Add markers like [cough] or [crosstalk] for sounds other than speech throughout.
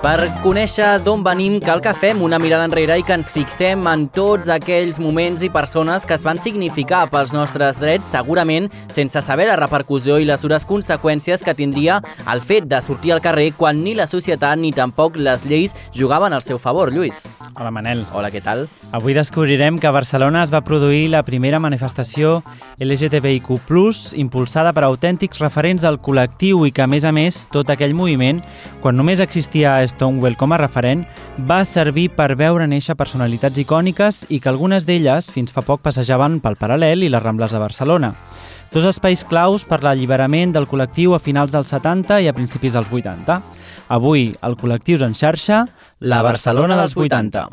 Per conèixer d'on venim cal que fem una mirada enrere i que ens fixem en tots aquells moments i persones que es van significar pels nostres drets, segurament sense saber la repercussió i les dures conseqüències que tindria el fet de sortir al carrer quan ni la societat ni tampoc les lleis jugaven al seu favor, Lluís. Hola, Manel. Hola, què tal? Avui descobrirem que a Barcelona es va produir la primera manifestació LGTBIQ+, impulsada per autèntics referents del col·lectiu i que, a més a més, tot aquell moviment, quan només existia Stonewall com a referent, va servir per veure néixer personalitats icòniques i que algunes d'elles fins fa poc passejaven pel Paral·lel i les Rambles de Barcelona. Dos espais claus per l'alliberament del col·lectiu a finals dels 70 i a principis dels 80. Avui, el Col·lectius en xarxa, la Barcelona dels 80.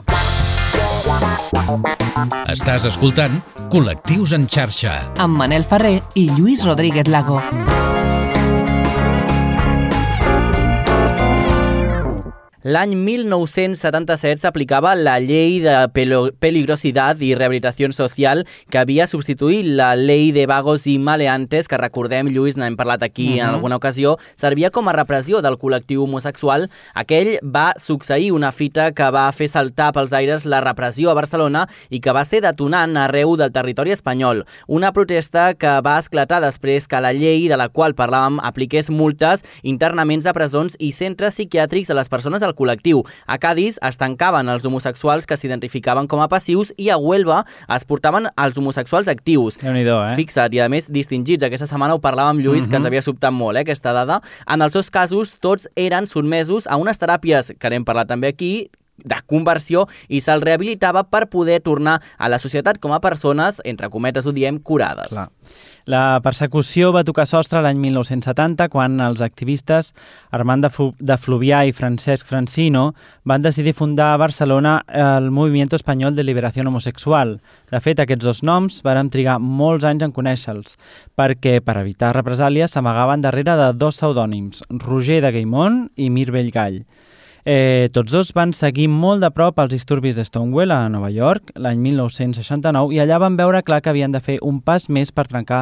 Estàs escoltant Col·lectius en xarxa. amb Manel Ferrer i Lluís Rodríguez Lago. L'any 1977 s'aplicava la llei de peligrosidad i rehabilitació social que havia substituït la llei de vagos i maleantes que recordem, Lluís, n'hem parlat aquí uh -huh. en alguna ocasió, servia com a repressió del col·lectiu homosexual. Aquell va succeir una fita que va fer saltar pels aires la repressió a Barcelona i que va ser detonant arreu del territori espanyol. Una protesta que va esclatar després que la llei de la qual parlàvem apliqués multes, internaments a presons i centres psiquiàtrics a les persones del col·lectiu. A Cádiz es tancaven els homosexuals que s'identificaven com a passius i a Huelva es portaven els homosexuals actius. déu nhi eh? Fixa't, i a més distingits. Aquesta setmana ho parlàvem amb Lluís, uh -huh. que ens havia sobtat molt, eh, aquesta dada. En els seus casos, tots eren sotmesos a unes teràpies, que n'hem parlat també aquí, de conversió i se'ls rehabilitava per poder tornar a la societat com a persones, entre cometes ho diem, curades. Clar. La persecució va tocar sostre l'any 1970 quan els activistes Armand de, Fu de Fluvià i Francesc Francino van decidir fundar a Barcelona el Movimiento Espanyol de Liberació Homosexual. De fet, aquests dos noms varen trigar molts anys en conèixer-los, perquè per evitar represàlies s'amagaven darrere de dos pseudònims, Roger de Gaimont i Mir Bellgall. Eh, tots dos van seguir molt de prop els disturbis de Stonewall a Nova York l'any 1969 i allà van veure clar que havien de fer un pas més per trencar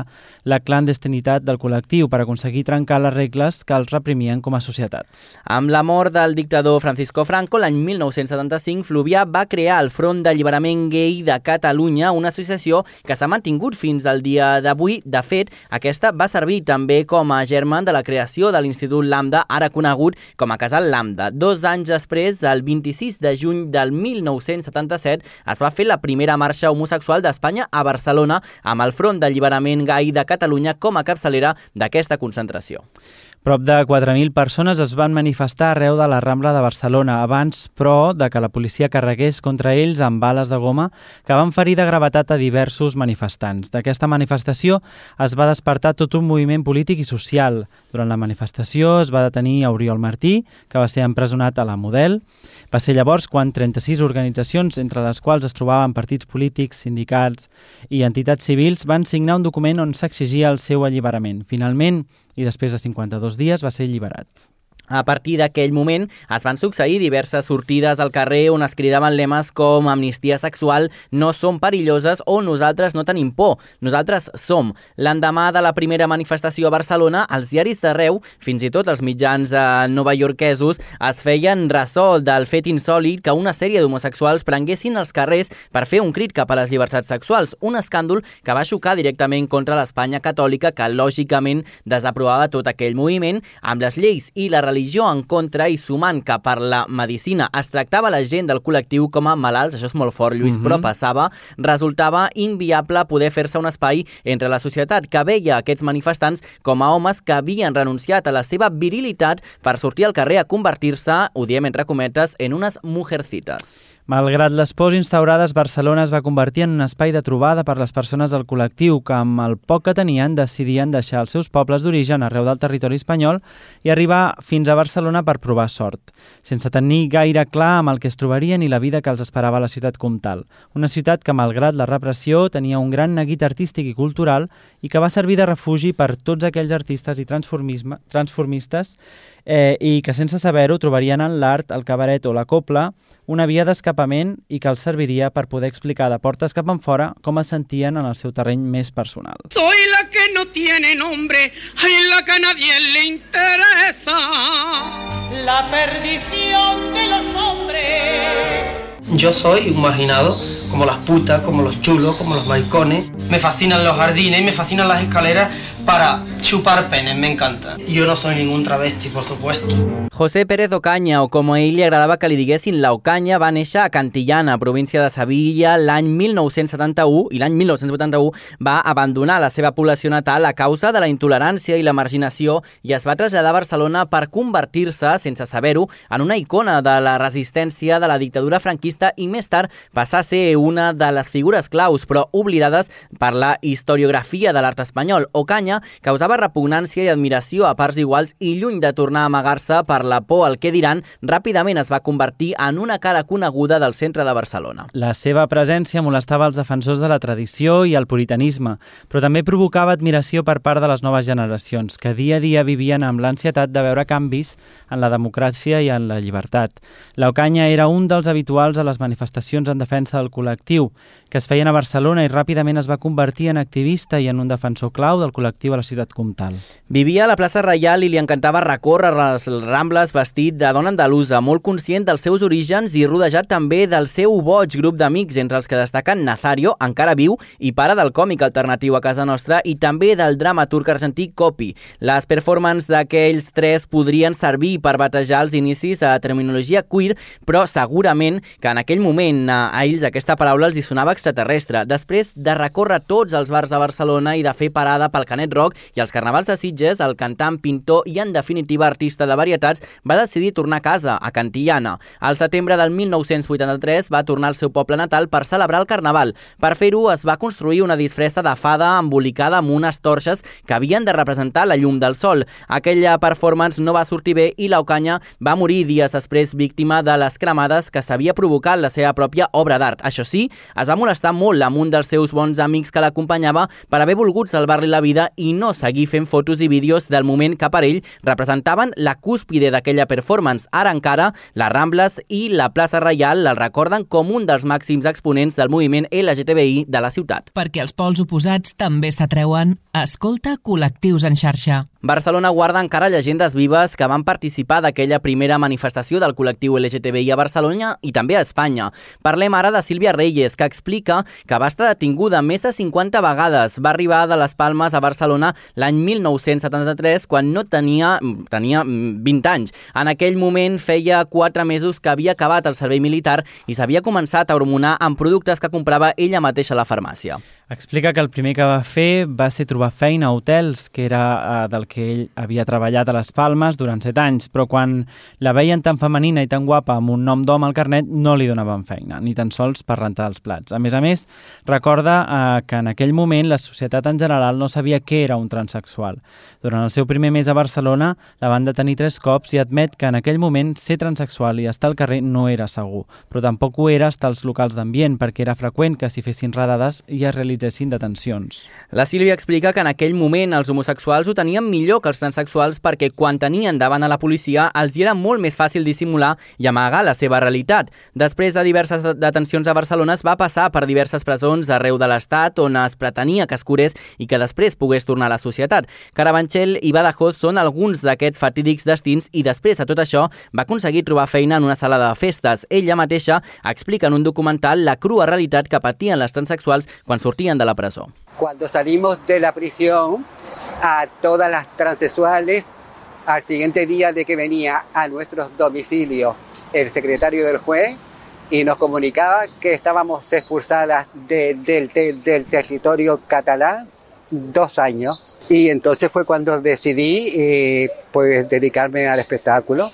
la clandestinitat del col·lectiu per aconseguir trencar les regles que els reprimien com a societat. Amb la mort del dictador Francisco Franco, l'any 1975, Fluvià va crear el Front d'Alliberament Gay de Catalunya, una associació que s'ha mantingut fins al dia d'avui. De fet, aquesta va servir també com a germen de la creació de l'Institut Lambda, ara conegut com a Casal Lambda. Dos anys després, el 26 de juny del 1977, es va fer la primera marxa homosexual d'Espanya a Barcelona amb el Front d'Alliberament Gai de Catalunya com a capçalera d'aquesta concentració. Prop de 4.000 persones es van manifestar arreu de la Rambla de Barcelona, abans, però, de que la policia carregués contra ells amb bales de goma que van ferir de gravetat a diversos manifestants. D'aquesta manifestació es va despertar tot un moviment polític i social. Durant la manifestació es va detenir Oriol Martí, que va ser empresonat a la Model. Va ser llavors quan 36 organitzacions, entre les quals es trobaven partits polítics, sindicats i entitats civils, van signar un document on s'exigia el seu alliberament. Finalment, i després de 52 dies va ser alliberat. A partir d'aquell moment es van succeir diverses sortides al carrer on es cridaven lemes com amnistia sexual, no som perilloses o nosaltres no tenim por, nosaltres som. L'endemà de la primera manifestació a Barcelona, els diaris d'arreu, fins i tot els mitjans eh, novaiorquesos, es feien ressò del fet insòlid que una sèrie d'homosexuals prenguessin els carrers per fer un crit cap a les llibertats sexuals, un escàndol que va xocar directament contra l'Espanya catòlica que lògicament desaprovava tot aquell moviment amb les lleis i la religió en contra i sumant que per la medicina es tractava la gent del col·lectiu com a malalts, això és molt fort, Lluís, mm -hmm. però passava, resultava inviable poder fer-se un espai entre la societat que veia aquests manifestants com a homes que havien renunciat a la seva virilitat per sortir al carrer a convertir-se, ho diem entre cometes, en unes mujercitas. Malgrat les pors instaurades, Barcelona es va convertir en un espai de trobada per les persones del col·lectiu que, amb el poc que tenien, decidien deixar els seus pobles d'origen arreu del territori espanyol i arribar fins a Barcelona per provar sort, sense tenir gaire clar amb el que es trobarien i la vida que els esperava la ciutat comtal. Una ciutat que, malgrat la repressió, tenia un gran neguit artístic i cultural i que va servir de refugi per tots aquells artistes i transformistes eh, i que sense saber-ho trobarien en l'art, el cabaret o la copla una via d'escapar atrapament i que els serviria per poder explicar de portes cap en fora com es sentien en el seu terreny més personal. Soy la que no tiene nombre, ay, la que a nadie le interesa. La perdición de los hombres. Yo soy un marginado, como las putas, como los chulos, como los maricones. Me fascinan los jardines, me fascinan las escaleras para chupar penes, me encanta. Yo no soy ningún travesti, por supuesto. José Pérez Ocaña, o com a ell li agradava que li diguessin la Ocaña, va néixer a Cantillana, província de Sevilla, l'any 1971 i l'any 1981 va abandonar la seva població natal a causa de la intolerància i la marginació i es va traslladar a Barcelona per convertir-se, sense saber-ho, en una icona de la resistència de la dictadura franquista i més tard a una de les figures claus, però oblidades per la historiografia de l'art espanyol. Ocaña causava repugnància i admiració a parts iguals i lluny de tornar a amagar-se per la por al que diran, ràpidament es va convertir en una cara coneguda del centre de Barcelona. La seva presència molestava els defensors de la tradició i el puritanisme, però també provocava admiració per part de les noves generacions, que dia a dia vivien amb l'ansietat de veure canvis en la democràcia i en la llibertat. L'Ocanya era un dels habituals a les manifestacions en defensa del col·lectiu, que es feien a Barcelona i ràpidament es va convertir en activista i en un defensor clau del col·lectiu a la ciutat comtal. Vivia a la plaça Reial i li encantava recórrer les Rambles vestit de dona andalusa, molt conscient dels seus orígens i rodejat també del seu boig grup d'amics, entre els que destaquen Nazario, encara viu i pare del còmic alternatiu a casa nostra, i també del dramaturg argentí Copi. Les performances d'aquells tres podrien servir per batejar els inicis de la terminologia queer, però segurament que en aquell moment a ells aquesta paraula els hi sonava extraterrestre. Després de recórrer tots els bars de Barcelona i de fer parada pel Canet Rock i els carnavals de Sitges, el cantant, pintor i, en definitiva, artista de varietats va decidir tornar a casa, a Cantillana. Al setembre del 1983 va tornar al seu poble natal per celebrar el Carnaval. Per fer-ho es va construir una disfressa de fada embolicada amb unes torxes que havien de representar la llum del sol. Aquella performance no va sortir bé i l'Ocanya va morir dies després víctima de les cremades que s'havia provocat la seva pròpia obra d'art. Això sí, es va molestar molt amb un dels seus bons amics que l'acompanyava per haver volgut salvar-li la vida i no seguir fent fotos i vídeos del moment que per ell representaven la cúspide d'aquella performance. Ara encara, les Rambles i la plaça Reial el recorden com un dels màxims exponents del moviment LGTBI de la ciutat. Perquè els pols oposats també s'atreuen, escolta col·lectius en xarxa. Barcelona guarda encara llegendes vives que van participar d'aquella primera manifestació del col·lectiu LGTBI a Barcelona i també a Espanya. Parlem ara de Sílvia Reyes, que explica que va estar detinguda més de 50 vegades. Va arribar de les Palmes a Barcelona l'any 1973, quan no tenia, tenia 20 anys. En aquell moment feia 4 mesos que havia acabat el servei militar i s'havia començat a hormonar amb productes que comprava ella mateixa a la farmàcia. Explica que el primer que va fer va ser trobar feina a hotels, que era eh, del que ell havia treballat a les Palmes durant set anys, però quan la veien tan femenina i tan guapa amb un nom d'home al carnet no li donaven feina, ni tan sols per rentar els plats. A més a més, recorda eh, que en aquell moment la societat en general no sabia què era un transexual. Durant el seu primer mes a Barcelona la van detenir tres cops i admet que en aquell moment ser transexual i estar al carrer no era segur, però tampoc ho era estar als locals d'ambient perquè era freqüent que s'hi fessin redades i es realitzessin detencions. La Sílvia explica que en aquell moment els homosexuals ho tenien millor que els transexuals perquè quan tenien davant a la policia els era molt més fàcil dissimular i amagar la seva realitat. Després de diverses detencions a Barcelona es va passar per diverses presons arreu de l'Estat on es pretenia que es curés i que després pogués tornar a la societat. Carabanchel i Badajoz són alguns d'aquests fatídics destins i després de tot això va aconseguir trobar feina en una sala de festes. Ella mateixa explica en un documental la crua realitat que patien les transexuals quan sortien de la presó. Cuando salimos de la prisión, a todas las transexuales, al siguiente día de que venía a nuestros domicilios el secretario del juez y nos comunicaba que estábamos expulsadas de, del, del, del territorio catalán dos años. Y entonces fue cuando decidí eh, pues dedicarme al espectáculo,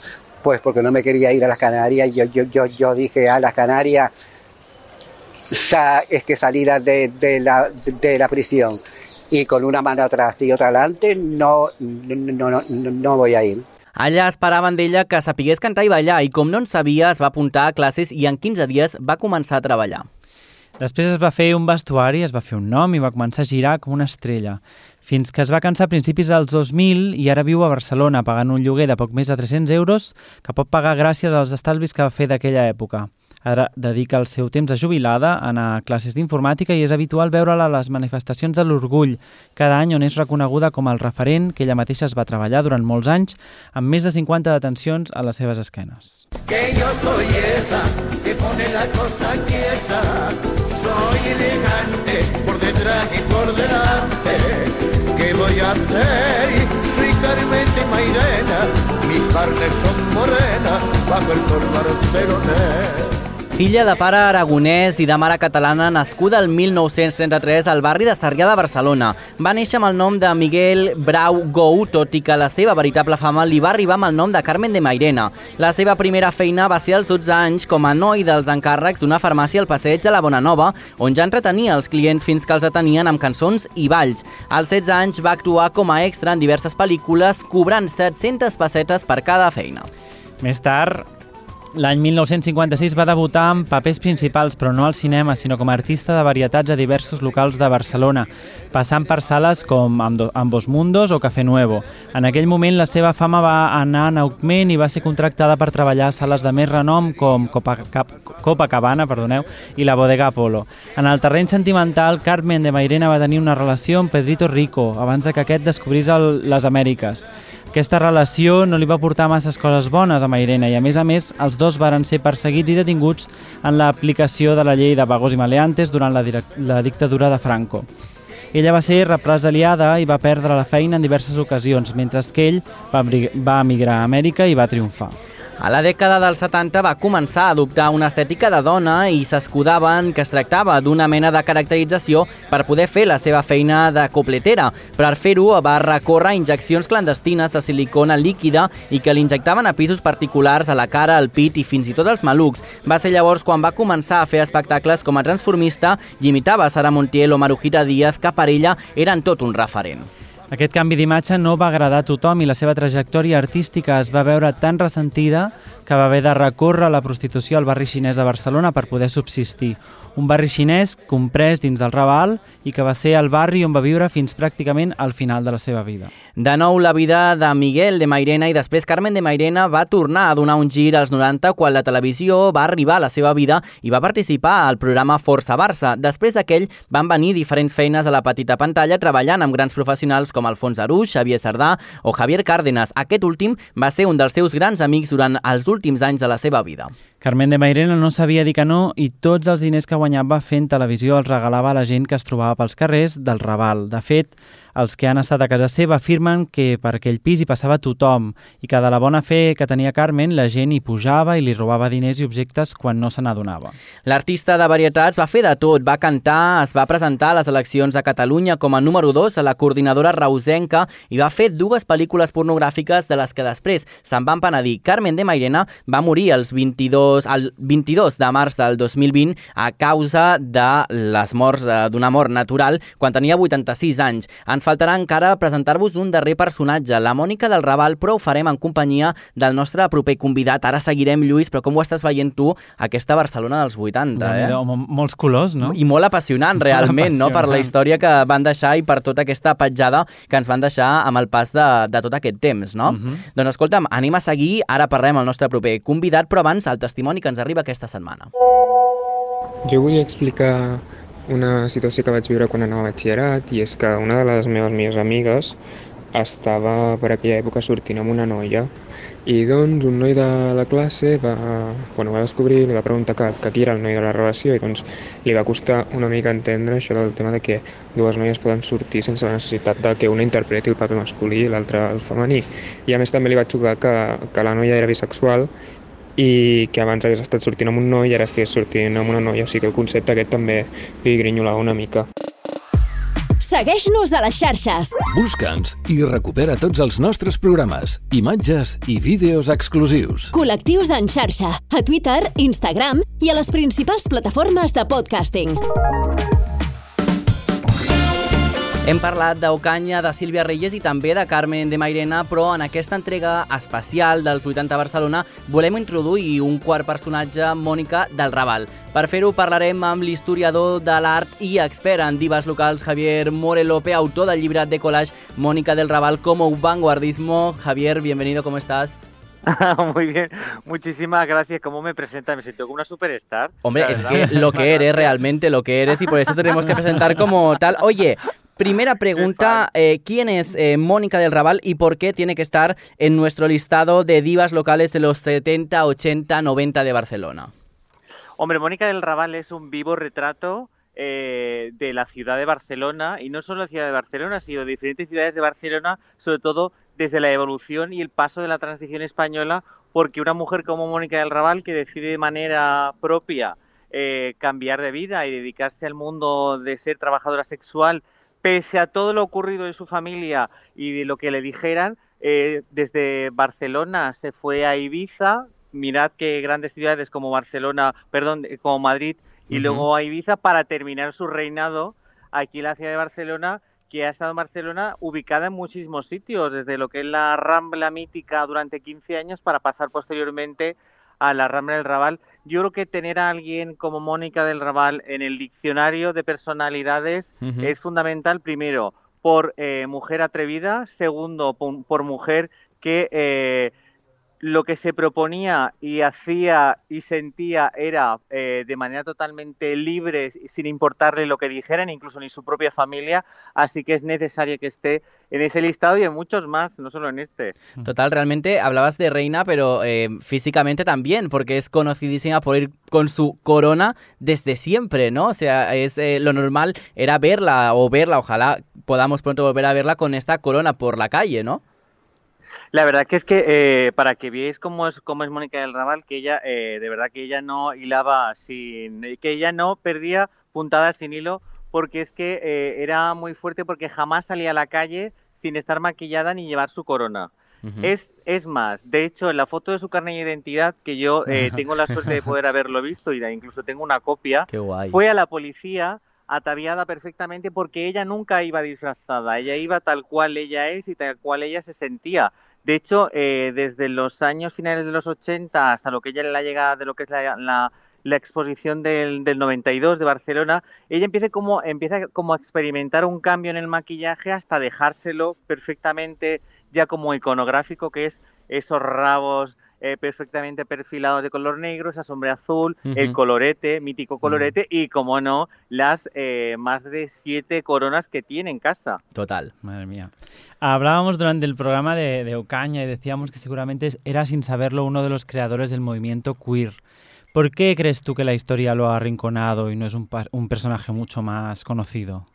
pues porque no me quería ir a las Canarias. Yo, yo, yo, yo dije a las Canarias sa- es que saliera de, de, la, de la prisión y con una mano atrás y otra adelante, no, no, no, no, no voy a ir. Allà esperaven d'ella que sapigués cantar i ballar i com no en sabia es va apuntar a classes i en 15 dies va començar a treballar. Després es va fer un vestuari, es va fer un nom i va començar a girar com una estrella, fins que es va cansar a principis dels 2000 i ara viu a Barcelona pagant un lloguer de poc més de 300 euros que pot pagar gràcies als estalvis que va fer d'aquella època. Ara dedica el seu temps a jubilada a anar a classes d'informàtica i és habitual veure-la a les manifestacions de l'Orgull, cada any on és reconeguda com el referent que ella mateixa es va treballar durant molts anys, amb més de 50 detencions a les seves esquenes. Que yo soy esa que pone la cosa quiesa, soy elegante por detrás y por delante. ¿Qué voy a hacer? Soy Carmen de Mairena, mis carnes son morenas bajo el sol barcelonés. Filla de pare aragonès i de mare catalana, nascuda el 1933 al barri de Sarrià de Barcelona. Va néixer amb el nom de Miguel Brau Gou, tot i que la seva veritable fama li va arribar amb el nom de Carmen de Mairena. La seva primera feina va ser als 12 anys com a noi dels encàrrecs d'una farmàcia al passeig de la Bonanova, on ja entretenia els clients fins que els atenien amb cançons i balls. Als 16 anys va actuar com a extra en diverses pel·lícules, cobrant 700 pessetes per cada feina. Més tard, L'any 1956 va debutar amb papers principals, però no al cinema, sinó com a artista de varietats a diversos locals de Barcelona, passant per sales com Ambos Mundos o Café Nuevo. En aquell moment la seva fama va anar en augment i va ser contractada per treballar a sales de més renom com Copacabana perdoneu, i la Bodega Apolo. En el terreny sentimental, Carmen de Mairena va tenir una relació amb Pedrito Rico abans que aquest descobrís el, les Amèriques. Aquesta relació no li va portar masses coses bones a Mairena i, a més a més, els dos varen ser perseguits i detinguts en l'aplicació de la llei de vagos i maleantes durant la, la dictadura de Franco. Ella va ser represaliada i va perdre la feina en diverses ocasions, mentre que ell va, va emigrar a Amèrica i va triomfar. A la dècada dels 70 va començar a adoptar una estètica de dona i s'escudaven que es tractava d'una mena de caracterització per poder fer la seva feina de copletera. Per fer-ho va recórrer injeccions clandestines de silicona líquida i que l'injectaven a pisos particulars a la cara, al pit i fins i tot als malucs. Va ser llavors quan va començar a fer espectacles com a transformista i imitava Sara Montiel o Marujita Díaz, que per ella eren tot un referent. Aquest canvi d'imatge no va agradar a tothom i la seva trajectòria artística es va veure tan ressentida que va haver de recórrer a la prostitució al barri xinès de Barcelona per poder subsistir un barri xinès comprès dins del Raval i que va ser el barri on va viure fins pràcticament al final de la seva vida. De nou, la vida de Miguel de Mairena i després Carmen de Mairena va tornar a donar un gir als 90 quan la televisió va arribar a la seva vida i va participar al programa Força Barça. Després d'aquell van venir diferents feines a la petita pantalla treballant amb grans professionals com Alfons Arús, Xavier Sardà o Javier Cárdenas. Aquest últim va ser un dels seus grans amics durant els últims anys de la seva vida. Carmen de Mairena no sabia dir que no i tots els diners que guanyava fent televisió els regalava a la gent que es trobava pels carrers del Raval. De fet, els que han estat a casa seva afirmen que per aquell pis hi passava tothom i que de la bona fe que tenia Carmen la gent hi pujava i li robava diners i objectes quan no se n'adonava. L'artista de varietats va fer de tot, va cantar, es va presentar a les eleccions a Catalunya com a número 2 a la coordinadora reusenca i va fer dues pel·lícules pornogràfiques de les que després se'n van penedir. Carmen de Mairena va morir els 22, el 22 de març del 2020 a causa de les morts eh, d'una mort natural quan tenia 86 anys. En ens faltarà encara presentar-vos un darrer personatge, la Mònica del Raval, però ho farem en companyia del nostre proper convidat. Ara seguirem, Lluís, però com ho estàs veient tu, aquesta Barcelona dels 80, eh? Molts colors, no? I molt apassionant, realment, molt apassionant. no? Per la història que van deixar i per tota aquesta petjada que ens van deixar amb el pas de, de tot aquest temps, no? Uh mhm. -huh. Doncs escolta'm, anem a seguir, ara parlem el nostre proper convidat, però abans el testimoni que ens arriba aquesta setmana. Jo volia explicar una situació que vaig viure quan anava a batxillerat i és que una de les meves millors amigues estava per aquella època sortint amb una noia i doncs un noi de la classe va, quan ho va descobrir li va preguntar que, que qui era el noi de la relació i doncs li va costar una mica entendre això del tema de que dues noies poden sortir sense la necessitat de que una interpreti el paper masculí i l'altra el femení. I a més també li va xocar que, que la noia era bisexual i que abans hagués estat sortint amb un noi i ara estigués sortint amb una noia, o sigui que el concepte aquest també li grinyolava una mica. Segueix-nos a les xarxes. Busca'ns i recupera tots els nostres programes, imatges i vídeos exclusius. Col·lectius en xarxa, a Twitter, Instagram i a les principals plataformes de podcasting. Hem parlat d'Ocanya, de Sílvia Reyes i també de Carmen de Mairena, però en aquesta entrega especial dels 80 Barcelona volem introduir un quart personatge, Mònica del Raval. Per fer-ho parlarem amb l'historiador de l'art i expert en divas locals Javier Morelope, autor del llibre de collage Mónica del Raval como vanguardismo. Javier, bienvenido, ¿cómo estás? [laughs] Muy bien, muchísimas gracias. ¿Cómo me presenta? Me siento como una superstar. Hombre, es que lo que eres realmente, lo que eres y por eso tenemos que presentar como tal. Oye, primera pregunta, eh, ¿quién es eh, Mónica del Raval y por qué tiene que estar en nuestro listado de divas locales de los 70, 80, 90 de Barcelona? Hombre, Mónica del Raval es un vivo retrato eh, de la ciudad de Barcelona y no solo la ciudad de Barcelona, sino de diferentes ciudades de Barcelona, sobre todo desde la evolución y el paso de la transición española, porque una mujer como Mónica del Raval, que decide de manera propia eh, cambiar de vida y dedicarse al mundo de ser trabajadora sexual, pese a todo lo ocurrido en su familia y de lo que le dijeran, eh, desde Barcelona se fue a Ibiza, mirad que grandes ciudades como Barcelona, perdón, eh, como Madrid y luego a Ibiza para terminar su reinado aquí en la ciudad de Barcelona que ha estado en Barcelona ubicada en muchísimos sitios, desde lo que es la Rambla mítica durante 15 años para pasar posteriormente a la Rambla del Raval. Yo creo que tener a alguien como Mónica del Raval en el diccionario de personalidades es fundamental, primero, por eh, mujer atrevida, segundo, por, mujer que eh, lo que se proponía y hacía y sentía era eh, de manera totalmente libre, sin importarle lo que dijeran, incluso ni su propia familia, así que es necesario que esté en ese listado y en muchos más, no solo en este. Total, realmente hablabas de reina, pero eh, físicamente también, porque es conocidísima por ir con su corona desde siempre, ¿no? O sea, es eh, lo normal era verla o verla, ojalá podamos pronto volver a verla con esta corona por la calle, ¿no? La verdad que es que eh, para que veáis cómo es, cómo es Mónica del Raval, que ella, eh, de verdad que ella no hilaba sin, que ella no perdía puntadas sin hilo, porque es que eh, era muy fuerte porque jamás salía a la calle sin estar maquillada ni llevar su corona. es, es más, de hecho, en la foto de su carne de identidad, que yo [laughs] tengo la suerte de poder haberlo visto y incluso tengo una copia, fue a la policía ataviada perfectamente porque ella nunca iba disfrazada, ella iba tal cual ella es y tal cual ella se sentía. De hecho, eh, desde los años finales de los 80 hasta lo que ella la llega de lo que es la, la, exposición del, del, 92 de Barcelona, ella empieza como, empieza como a experimentar un cambio en el maquillaje hasta dejárselo perfectamente ya como iconográfico, que es esos rabos eh, perfectamente perfilados de color negro, esa sombra azul, el colorete, mítico colorete, y como no, las eh, más de siete coronas que tiene en casa. Total. Madre mía. Hablábamos durante el programa de, Ocaña y decíamos que seguramente era sin saberlo uno de los creadores del movimiento queer. ¿Por qué crees tú que la historia lo ha arrinconado y no es un, un personaje mucho más conocido?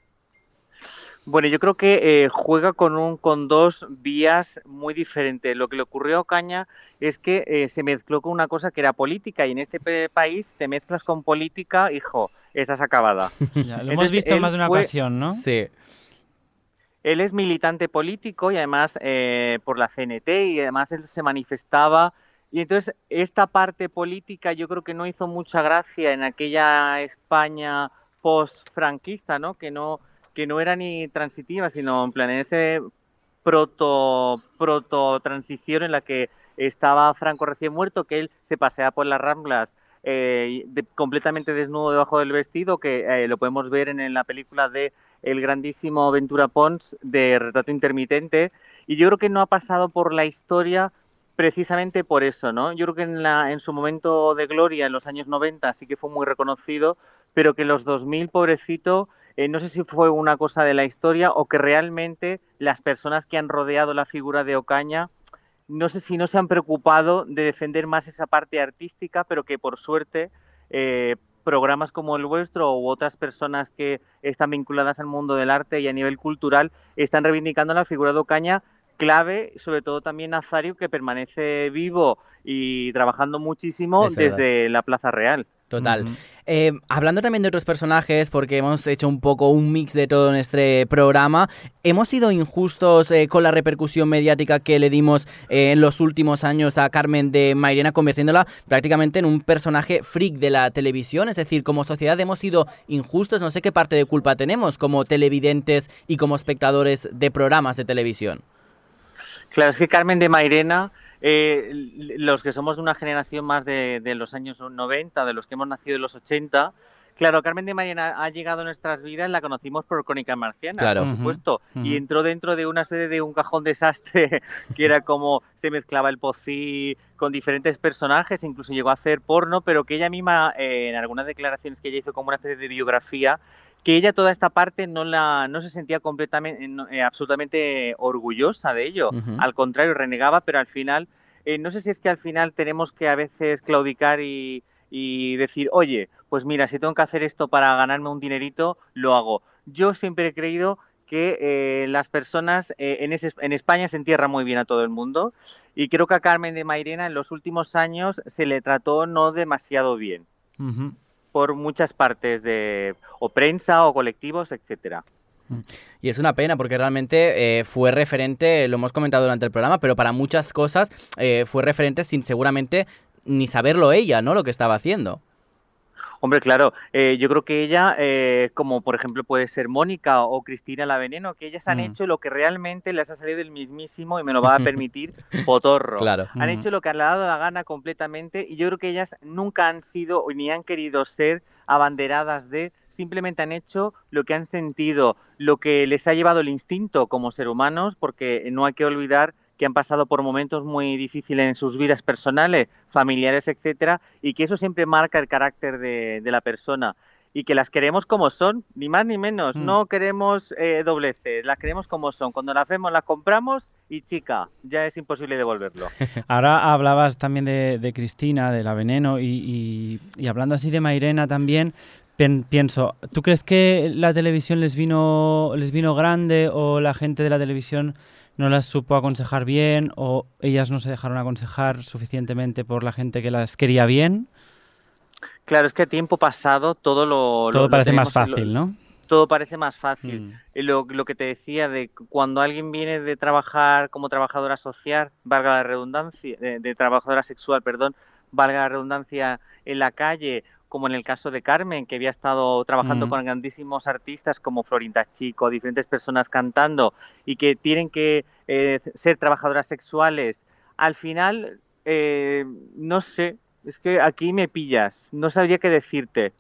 Bueno, yo creo que eh, juega con un con dos vías muy diferentes. Lo que le ocurrió a Ocaña es que eh, se mezcló con una cosa que era política y en este país te mezclas con política, hijo, esa es acabada. [laughs] lo hemos visto en más de una ocasión, ¿no? Sí. Él es militante político y además eh, por la CNT y además él se manifestaba y entonces esta parte política yo creo que no hizo mucha gracia en aquella España post-franquista, ¿no? Que no que no era ni transitiva, sino en plan en ese proto, proto transición en la que estaba Franco recién muerto, que él se pasea por las ramblas eh, completamente desnudo debajo del vestido, que eh, lo podemos ver en, la película de el grandísimo Ventura Pons de Retrato Intermitente, y yo creo que no ha pasado por la historia precisamente por eso, ¿no? Yo creo que en, la, en su momento de gloria, en los años 90, sí que fue muy reconocido, pero que en los 2000, pobrecito, eh, no sé si fue una cosa de la historia o que realmente las personas que han rodeado la figura de Ocaña, no sé si no se han preocupado de defender más esa parte artística, pero que por suerte eh, programas como el vuestro u otras personas que están vinculadas al mundo del arte y a nivel cultural están reivindicando la figura de Ocaña clave, sobre todo también Nazario, que permanece vivo y trabajando muchísimo desde la Plaza Real. Total. Eh, hablando también de otros personajes, porque hemos hecho un poco un mix de todo en este programa, ¿hemos sido injustos eh, con la repercusión mediática que le dimos eh, en los últimos años a Carmen de Mairena, convirtiéndola prácticamente en un personaje freak de la televisión? Es decir, como sociedad hemos sido injustos, no sé qué parte de culpa tenemos como televidentes y como espectadores de programas de televisión. Claro, es que Carmen de Mairena eh, los que somos de una generación más de, los años 90, de los que hemos nacido en los 80, Claro, Carmen de Mariana ha llegado a nuestras vidas, la conocimos por Crónica Marciana, Claro. por supuesto, y entró dentro de una especie de un cajón desastre [laughs] que era como se mezclaba el pocí con diferentes personajes, incluso llegó a hacer porno, pero que ella misma, eh, en algunas declaraciones que ella hizo como una especie de biografía, que ella toda esta parte no la no se sentía completamente no, eh, absolutamente orgullosa de ello, al contrario renegaba, pero al final eh, no sé si es que al final tenemos que a veces claudicar y, y decir, oye, pues mira, si tengo que hacer esto para ganarme un dinerito, lo hago. Yo siempre he creído que eh, las personas eh, en, ese- en España se entierra muy bien a todo el mundo y creo que a Carmen de Mairena en los últimos años se le trató no demasiado bien Ujú. Por muchas partes de o prensa o colectivos, etcétera. Y es una pena porque realmente eh, fue referente, lo hemos comentado durante el programa, pero para muchas cosas eh, fue referente sin seguramente ni saberlo ella, ¿no? Lo que estaba haciendo. Hombre, claro, eh, yo creo que ella, eh, como por ejemplo puede ser Mónica o Cristina La Veneno, que ellas han Mm. hecho lo que realmente les ha salido del mismísimo, y me lo va a [laughs] permitir, potorro. Claro. Han Mm. hecho lo que les ha dado la gana completamente y yo creo que ellas nunca han sido ni han querido ser abanderadas de, simplemente han hecho lo que han sentido, lo que les ha llevado el instinto como ser humanos, porque no hay que olvidar que han pasado por momentos muy difíciles en sus vidas personales, familiares, etcétera, y que eso siempre marca el carácter de, de la persona. Y que las queremos como son, ni más ni menos. Mm. No queremos eh, dobleces, las queremos como son. Cuando las vemos, las compramos y chica, ya es imposible devolverlo. [laughs] Ahora hablabas también de, de Cristina, de la veneno, y, y- y hablando así de Mairena también, pienso, ¿tú crees que la televisión les vino, les vino grande o la gente de la televisión no las supo aconsejar bien o ellas no se dejaron aconsejar suficientemente por la gente que las quería bien? Claro, es que a tiempo pasado todo lo... Todo lo parece más fácil, lo- ¿no? Todo parece más fácil. Mm. Y Lo, lo que te decía de cuando alguien viene de trabajar como trabajadora social, valga la redundancia, de, de trabajadora sexual, perdón, valga la redundancia, en la calle, como en el caso de Carmen, que había estado trabajando Mm. con grandísimos artistas como Florinda Chico, diferentes personas cantando, y que tienen que eh, ser trabajadoras sexuales, al final, eh, no sé, es que aquí me pillas, no sabría qué decirte.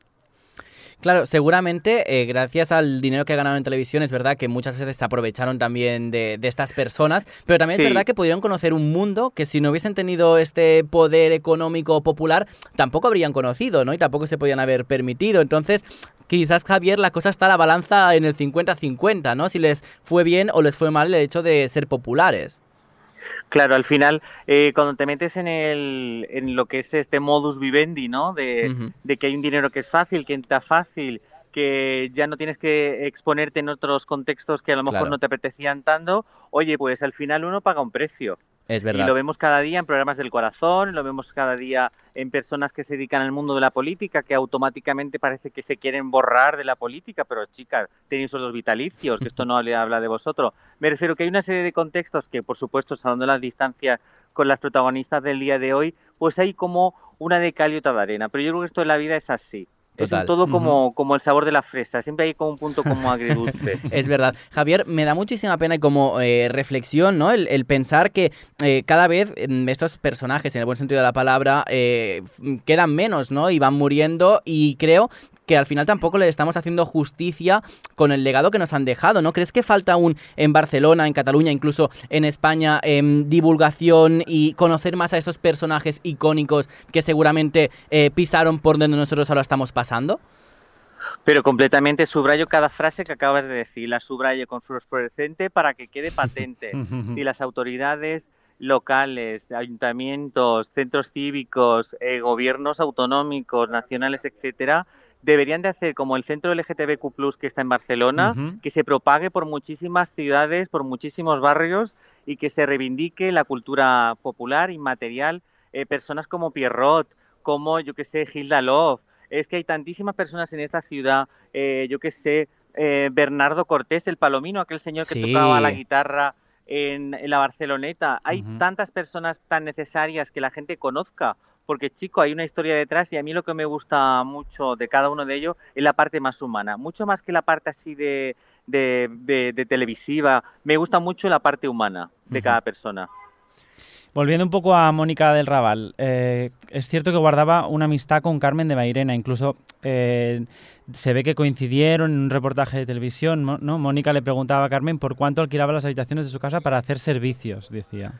Claro, seguramente eh, gracias al dinero que ganaron en televisión es verdad que muchas veces se aprovecharon también de, de estas personas, pero también Sí. es verdad que pudieron conocer un mundo que si no hubiesen tenido este poder económico popular tampoco habrían conocido, ¿no? Y tampoco se podían haber permitido. Entonces, quizás Javier, la cosa está a la balanza en el 50-50, ¿no? Si les fue bien o les fue mal el hecho de ser populares. Claro, al final, eh, cuando te metes en, el, en lo que es este modus vivendi, ¿no? De, de que hay un dinero que es fácil, que entra fácil, que ya no tienes que exponerte en otros contextos que a lo mejor Claro. no te apetecían tanto, oye, pues al final uno paga un precio. Es Y verdad. lo vemos cada día en programas del corazón, lo vemos cada día en personas que se dedican al mundo de la política, que automáticamente parece que se quieren borrar de la política, pero chicas, tenéis sueldos vitalicios, que esto no le habla de vosotros. Me refiero que hay una serie de contextos que, por supuesto, salvando las distancias con las protagonistas del día de hoy, pues hay como una de cal y otra de arena. Pero yo creo que esto en la vida es así. Es un todo como, como el sabor de la fresa, siempre hay como un punto como agridulce. [laughs] Es verdad. Javier, me da muchísima pena y como eh, reflexión, ¿no? El, el pensar que eh, cada vez mm, estos personajes, en el buen sentido de la palabra, eh, quedan menos, ¿no? Y van muriendo y creo que al final tampoco le estamos haciendo justicia con el legado que nos han dejado, ¿no? ¿Crees que falta aún en Barcelona, en Cataluña, incluso en España, em, divulgación y conocer más a estos personajes icónicos que seguramente eh, pisaron por donde nosotros ahora estamos pasando? Pero completamente subrayo cada frase que acabas de decir, la subrayo con fluorescente para que quede patente. [laughs] si las autoridades locales, ayuntamientos, centros cívicos, eh, gobiernos autonómicos, nacionales, etcétera, deberían de hacer como el centro LGTBQ+, que está en Barcelona, que se propague por muchísimas ciudades, por muchísimos barrios y que se reivindique la cultura popular, inmaterial, eh, personas como Pierrot, como, yo que sé, Hilda Love. Es que hay tantísimas personas en esta ciudad, eh, yo que sé, eh, Bernardo Cortés, el palomino, aquel señor que Sí. tocaba la guitarra en, en la Barceloneta. Hay tantas personas tan necesarias que la gente conozca, porque chico, hay una historia detrás y a mí lo que me gusta mucho de cada uno de ellos es la parte más humana, mucho más que la parte así de, de, de- de televisiva. Me gusta mucho la parte humana de cada persona. Volviendo un poco a Mónica del Raval, eh, es cierto que guardaba una amistad con Carmen de Mairena, incluso eh, se ve que coincidieron en un reportaje de televisión, ¿no? Mónica le preguntaba a Carmen por cuánto alquilaba las habitaciones de su casa para hacer servicios, decía.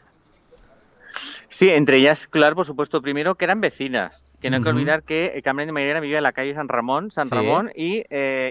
Sí, entre ellas, claro, por supuesto, primero que eran vecinas, que no hay que olvidar que eh, Carmen de Mairena vivía en la calle San Ramón, San Ramón, y,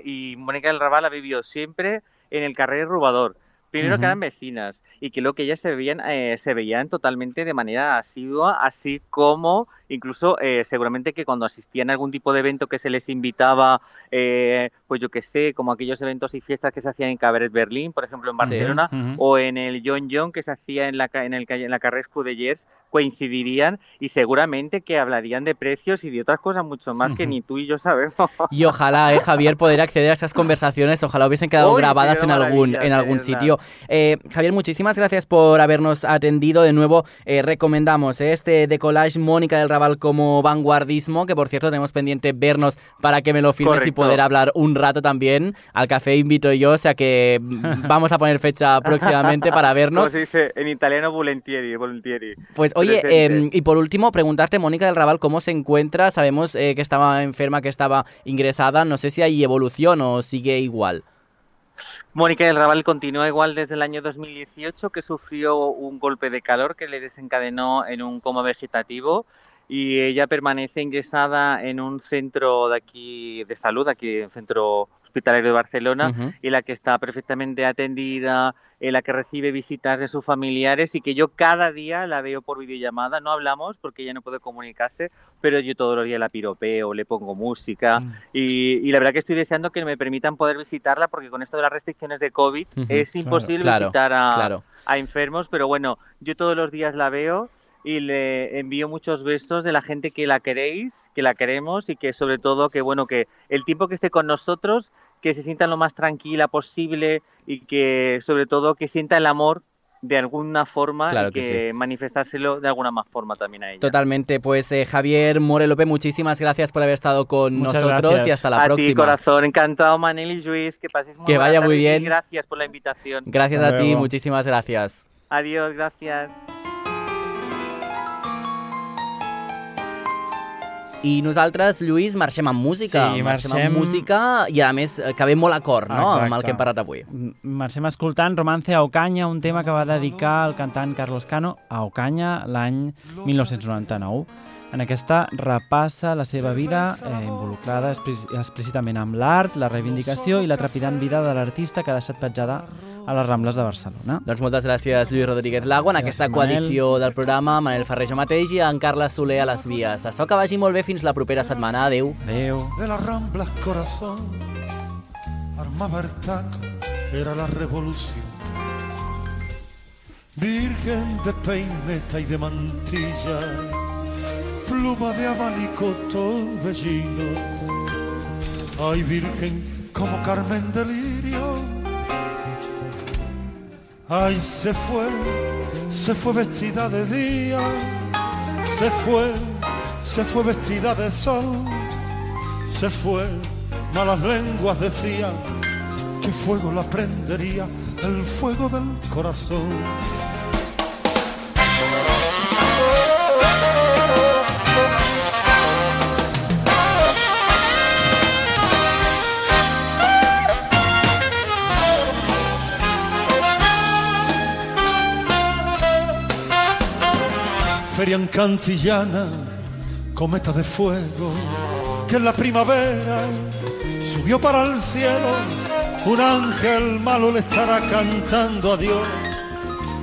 y Mónica del Raval ha vivido siempre en el carrer Rubador. Primero que eran vecinas y que lo que ellas se veían, eh, se veían totalmente de manera asidua, así como incluso eh, seguramente que cuando asistían a algún tipo de evento que se les invitaba, eh, pues yo que sé, como aquellos eventos y fiestas que se hacían en Cabaret Berlín, por ejemplo en Barcelona, o en el John John que se hacía en la, en el, en la carrera Scudellers, coincidirían y seguramente que hablarían de precios y de otras cosas mucho más que [laughs] ni tú y yo sabemos. Y ojalá, eh, Javier, poder acceder a esas conversaciones, ojalá hubiesen quedado grabadas en algún, en algún sitio. Eh, Javier, muchísimas gracias por habernos atendido. De nuevo, eh, recomendamos este Decollage Mónica del Raval como vanguardismo, que por cierto tenemos pendiente vernos para que me lo firmes y poder hablar un rato también. Al café invito yo, o sea que [laughs] vamos a poner fecha próximamente para vernos. Como se dice en italiano, volentieri, volentieri. Pues Oye, em, y por último, preguntarte, Mónica del Raval, ¿cómo se encuentra? Sabemos eh, que estaba enferma, que estaba ingresada. No sé si hay evolución o sigue igual. Mónica del Raval continúa igual desde el año 2018, que sufrió un golpe de calor que le desencadenó en un coma vegetativo y ella permanece ingresada en un centro de aquí de salud, aquí en centro hospitalario de Barcelona, y la que está perfectamente atendida, en la que recibe visitas de sus familiares y que yo cada día la veo por videollamada. No hablamos porque ella no puede comunicarse, pero yo todos los días la piropeo, le pongo música mm. y, la verdad que estoy deseando que me permitan poder visitarla porque con esto de las restricciones de COVID es imposible visitar a, a enfermos, pero bueno, yo todos los días la veo y le envío muchos besos de la gente que la queréis, que la queremos y que sobre todo que bueno que el tiempo que esté con nosotros que se sienta lo más tranquila posible y que sobre todo que sienta el amor de alguna forma y que, manifestárselo de alguna más forma también a ella. Totalmente, pues eh, Javier Morelope, muchísimas gracias por haber estado con nosotros y hasta la próxima. A ti, corazón, encantado Manel y Luis, que paséis muy Que vaya muy bien. gracias por la invitación. Gracias a ti, muchísimas gracias. Adiós, gracias. I nosaltres, Lluís, marxem amb música. Sí, marxem... marxem amb música i, a més, que ve molt acord, no?, Exacte. amb el que hem parlat avui. Marxem escoltant Romance a Ocaña, un tema que va dedicar el cantant Carlos Cano a Ocaña l'any 1999. En aquesta repassa la seva vida eh, involucrada explícitament amb l'art, la reivindicació i la trepidant vida de l'artista que ha deixat petjada a les Rambles de Barcelona. Doncs moltes gràcies, Lluís Rodríguez Lago, en gràcies, aquesta coedició Manel. del programa, Manel Ferrer jo mateix i en Carles Soler a les vies. Açò que vagi molt bé fins la propera setmana. Adéu. Adéu. De las Ramblas corazón armaba el taco, era la revolución. Virgen de peineta y de mantilla, pluma de abanico torbellino. Ay, virgen como Carmen de Lirio Ay, se fue, se fue vestida de día, se fue, se fue vestida de sol, se fue, malas lenguas decían que fuego la prendería, el fuego del corazón. Feria en Cantillana, cometa de fuego, que en la primavera subió para el cielo, un ángel malo le estará cantando a Dios,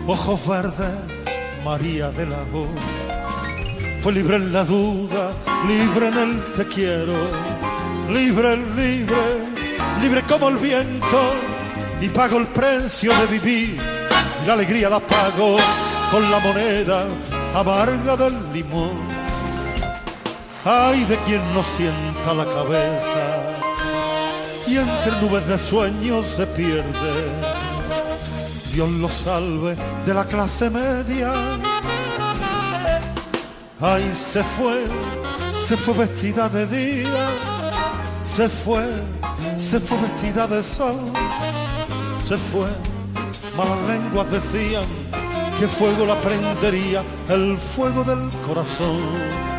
ojos verdes, María de la voz. Fue libre en la duda, libre en el te quiero, libre, libre, libre como el viento, y pago el precio de vivir, y la alegría la pago con la moneda amarga del limón. Ay de quien no sienta la cabeza y entre nubes de sueños se pierde. Dios lo salve de la clase media. Ay, se fue, se fue vestida de día, se fue, se fue vestida de sol, se fue, malas lenguas decían que fuego la prendería, el fuego del corazón